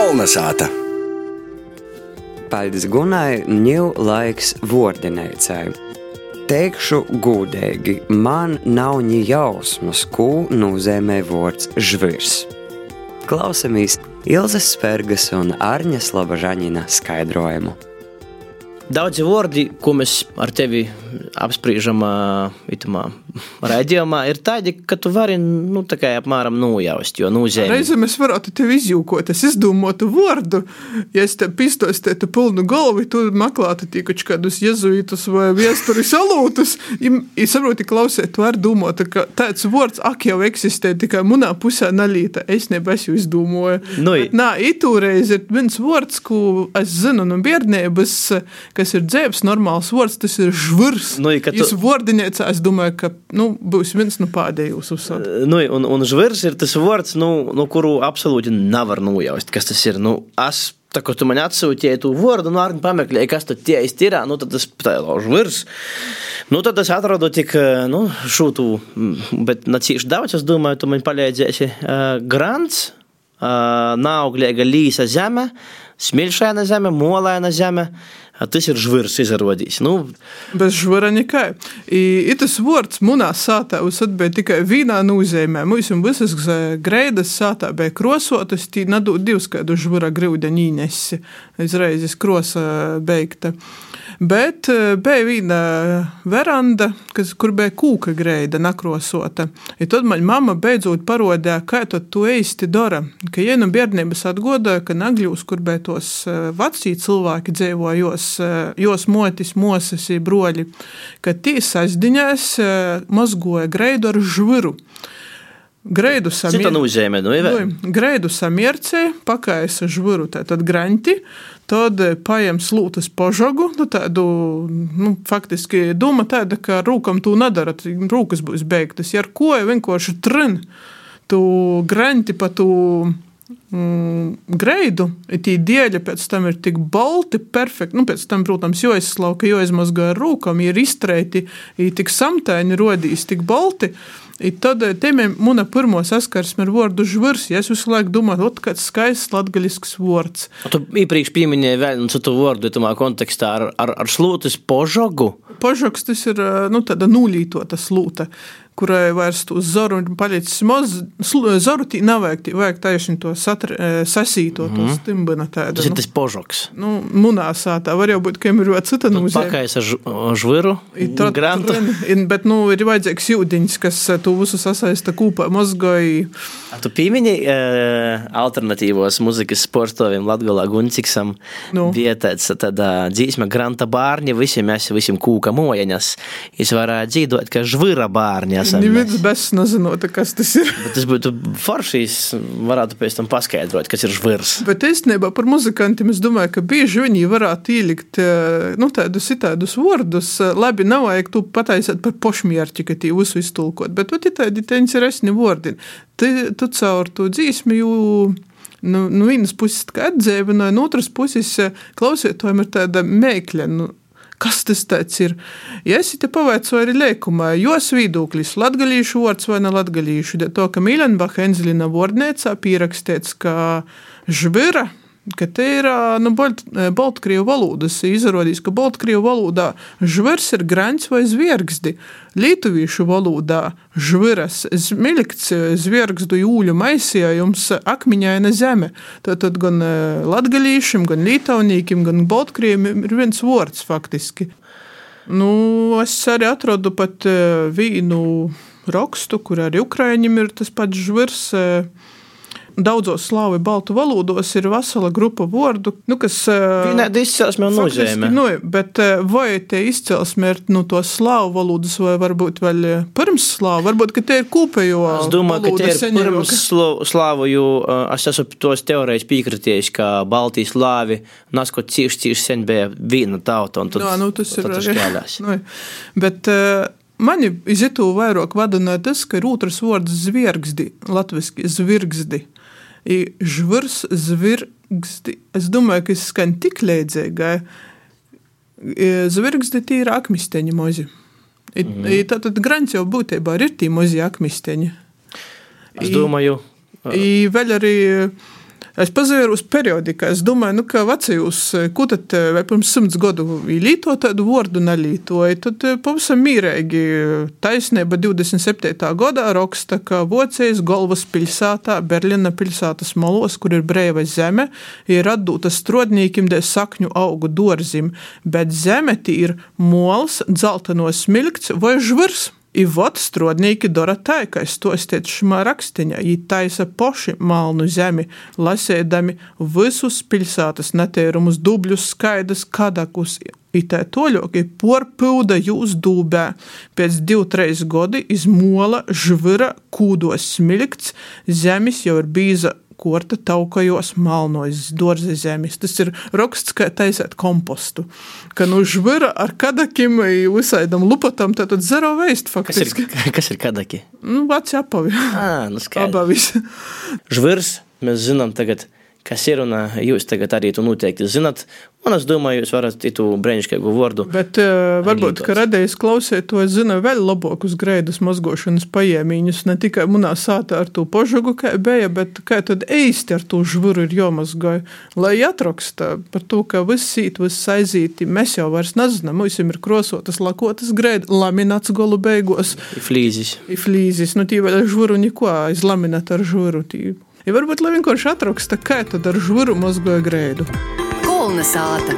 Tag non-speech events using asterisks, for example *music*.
Kolnesāta! Paldies Gunai, ņēmu laiks vārdinēcai. Teikšu gudīgi, man nav ni jausmas, ko nozīmē vārds žvirs. Klausamies Ilzas Spērgas un Arņas Labažanina skaidrojumu. Daudzi vārdi, ko mēs ar tevi apspriežam itamā raidījumā, ir tādi, ka tu vari nu, tā kā apmēram nojaust, jo nozīmē. Reizēm es varētu tevi izjūkot, es izdomātu vārdu, ja es te pistos te tu pilnu galvu, tu meklētu tīkači kādus jezuītus vai viesturi salūtus, ja saproti klausēt, tu var domāt, ka tāds vārds ak jau eksistē tikai munā pusē nalīta, es nebes jau izdomāju. Nu, Bet, nā, itūreiz ir viens vārds, ko es zinu no bērnības, kas ir dzēbs, normāls vārds, tas ir žvurs. Nu, tu- Jūs vārdiniecā, es domāju, ka nu, būs viens no pēdējos uzsākt. Nu, un, un žvirs ir tas vārds, nu, nu, kuru absolūti nevar nojaust, kas tas ir. Nu, es, tā kā tu man atsūtīji to vārdu, nu, arī pameklēji, kas tad tie iztirā, nu, tad tas tā ir žvirs. Nu, tad es atradu tik, nu, šūtu, bet nacīši daudz, es domāju, tu man palīdzēsi. Uh, grants, uh, naaugļēga līsa zeme, smilšaina zeme, molaina zeme. A Tas ir žvirs izrādījis. Nu, Bez žvara nekai. I tas vārds munā sātā uzatbēja tikai vienā nozīmē. Mums visas greidas sātā bija krosotas, tī nadod divs kādu žvara grūdeņu īnesi. Izreizes krosa beigta. Bet bija viena veranda, kas, kur bija kūka greida nakrosota. I tad man mamma beidzot parodīja, kā tu īsti dara. Ka ja nu bērnības atgodoja, ka nagļūs, kur bija tos veci cilvēki dzīvoja, eh, jos motis, mosas, i broļi, ka tī sasdiņās eh, mazgoja greidu ar žviru. Greidu nozīme, nu, ir. Greidu samiercē, pakaisa žvuru, tātad granti, tad eh, paņem slūtas požogu, nu tādu, nu, faktiski doma tāda, ka rūkam tu nedarat, rūkas būs beigtas. Ja ar ko vienkārši trin, tu granti pa tu mm, greidu, tī dieļa pēc tam ir tik balti, perfekti, nu pēc tam, protams, jo aizslauka, jo aizmazgāja rūkam, ir izstreiti, ir tik samtaini rodīs, tik balti, I tad tiem ir mana pirmā saskarsme ar vārdu žvirs. Ja es visu laiku domāju, ot, kāds skaists latgaļisks vārds. Tu iepriekš pieminēji vēl vienu citu vārdu, tomā kontekstā ar, ar, ar slūtas požogu. Požoks tas ir nu, tāda nulītota slūta, kurai vairs to zoru ir palicis maz. Zoru tī nav vajag, tī vajag taisni to satr, eh, sasīto, to stimbana tāda. Tas ir nu, tas požoks. Nu, munā sātā var jau būt, ka ir vēl cita nozīme. Pakais ar žviru, grantu. Bet, nu, ir vajadzīgs jūdiņš, kas eh, to visu sasaista kopā mozgoja. Tu piemini uh, alternatīvos muzikas sportoviem Latgalā Gunciksam Nu. vietēts tādā dzīsma granta bārņa, visi mēs visiem kūka mojaņas. Es varētu dzīdot, ka žvira bārņa mēs. bez nezinot, kas tas ir. Bet tas būtu foršīs, varētu pēc tam paskaidrot, kas ir žvirs. Bet īstenībā par muzikantiem es domāju, ka bieži viņi varētu ielikt eh, nu, tādus tādus vārdus. eh, Labi, nav vajag tu pataisīt par pošmierķi, ka tie visu iztulkot, bet ir tādi interesanti vārdi. Tu, tu caur to dzīsmi jau. Nu, no vienas puses tā atdzīvināja, no otras puses eh, klausītājiem ir tāda mēkļa. Nu, Kas tas ir? Ja es te pavaicoju arī lēkumā, jos viedoklis latgalīšu vārds vai ne latgalīšu, to, ka Mīlenbacha Enzelina vārdnēcā pierakstīts, ka žvira, ka te ir nu, Balt, Baltkrievu valodas, izrādīs, ka Baltkrievu valodā žvirs ir grants vai zviergzdi. Lietuvīšu valodā žviras zmilikts zviergzdu jūļu maisījums akmiņaina zeme. Tātad gan latgalīšiem, gan lītaunīkiem, gan Baltkrieviem ir viens vārds faktiski. Nu, es arī atradu pat vienu rakstu, kur arī Ukraiņiem ir tas pats žvirs. Daudzos slāvu baltu valodos ir vesela grupa vārdu, nu, kas Vienādi izcelsme un nozīme. Nu, bet vai tie izcelsme ir no to slāvu valodas, vai varbūt vēl pirms slāvu? Varbūt, tie ir kopējo Es domāju, ka tie ir pirms slāvu, jo es esmu tos teorijas piekritējis, ka Baltijas slāvi naskot cīši, cīši sen bija viena tauta, tad, Jā, nu, tas ir šķēlās. *laughs* Nu, bet mani izitu vairāk vadināja tas, ka ir otrs vārds zvirgzdi, latviski zvirgzdi. I žvirs, zvirgzdi. Es domāju, ka es skan tik līdzīgai. Zvirgzdi tie ir akmisteņi mozi. I, mm. i, tātad grants jau būtībā ir tie mozi akmisteņi. Es domāju, I vēl arī Es pazīstu uz periodiku. Es domāju, nu, ka vecajos, ko tad vai pirms simts gadu līto tādu vārdu nelītoja, tad pavisam mīrīgi taisnība 27. gadā raksta, ka Vocijas galvaspilsētā, Berlina pilsētas malos, kur ir brīva zeme, ir atdūta strodnīkim dēļ sakņu augu dorzim, bet zeme tī ir mols, dzeltenos smilkts vai žvars. I vot strodnīki dara tā, ka es to stiet šimā rakstiņā, viņi taisa poši malnu zemi, lasēdami visus pilsētas netīrumus, dubļus, skaidrs, kadakus. Itē toļoki porpilda jūs dūbē. Pēc divu, trīs gadi izmola žvira kūdos smilkts, zemis jau ir bīza korta taukajos malnojas dārza zemes. Tas ir raksts, kā taisīt kompostu. Ka nu žvira ar kadakiem visādam lupatam, tad zero veist faktiski. Kas ir, *laughs* kas ir kadaki? Nu, veci apavi. Ā, nu skaidrs. Abavis. Žvirs, mēs zinām tagad, kas ir, un ā, jūs tagad arī to noteikti zinat. Un es domāju, jūs varat itu brēniškaigu vārdu. Bet uh, varbūt, ka radījis klausētājs zina vēl labākus greidus mazgošanas paiemiņus, ne tikai munā sātā ar to požogu, kā bija, bet kā tad īsti ar to žvuru ir jomazgoja. Lai atraksta par to, ka viss sīt, viss aizīti, mēs jau vairs nezinām, mums ir krosotas, lakotas greidi, laminats golu beigos, Flīzis. flīzis, nu tī vēl žvuru neko, aiz laminata ar žvuru. Tī. Ja varbūt, lai vienkārši atraksta, kā tad ar žvuru mazgoja greidu. Kulna sāta.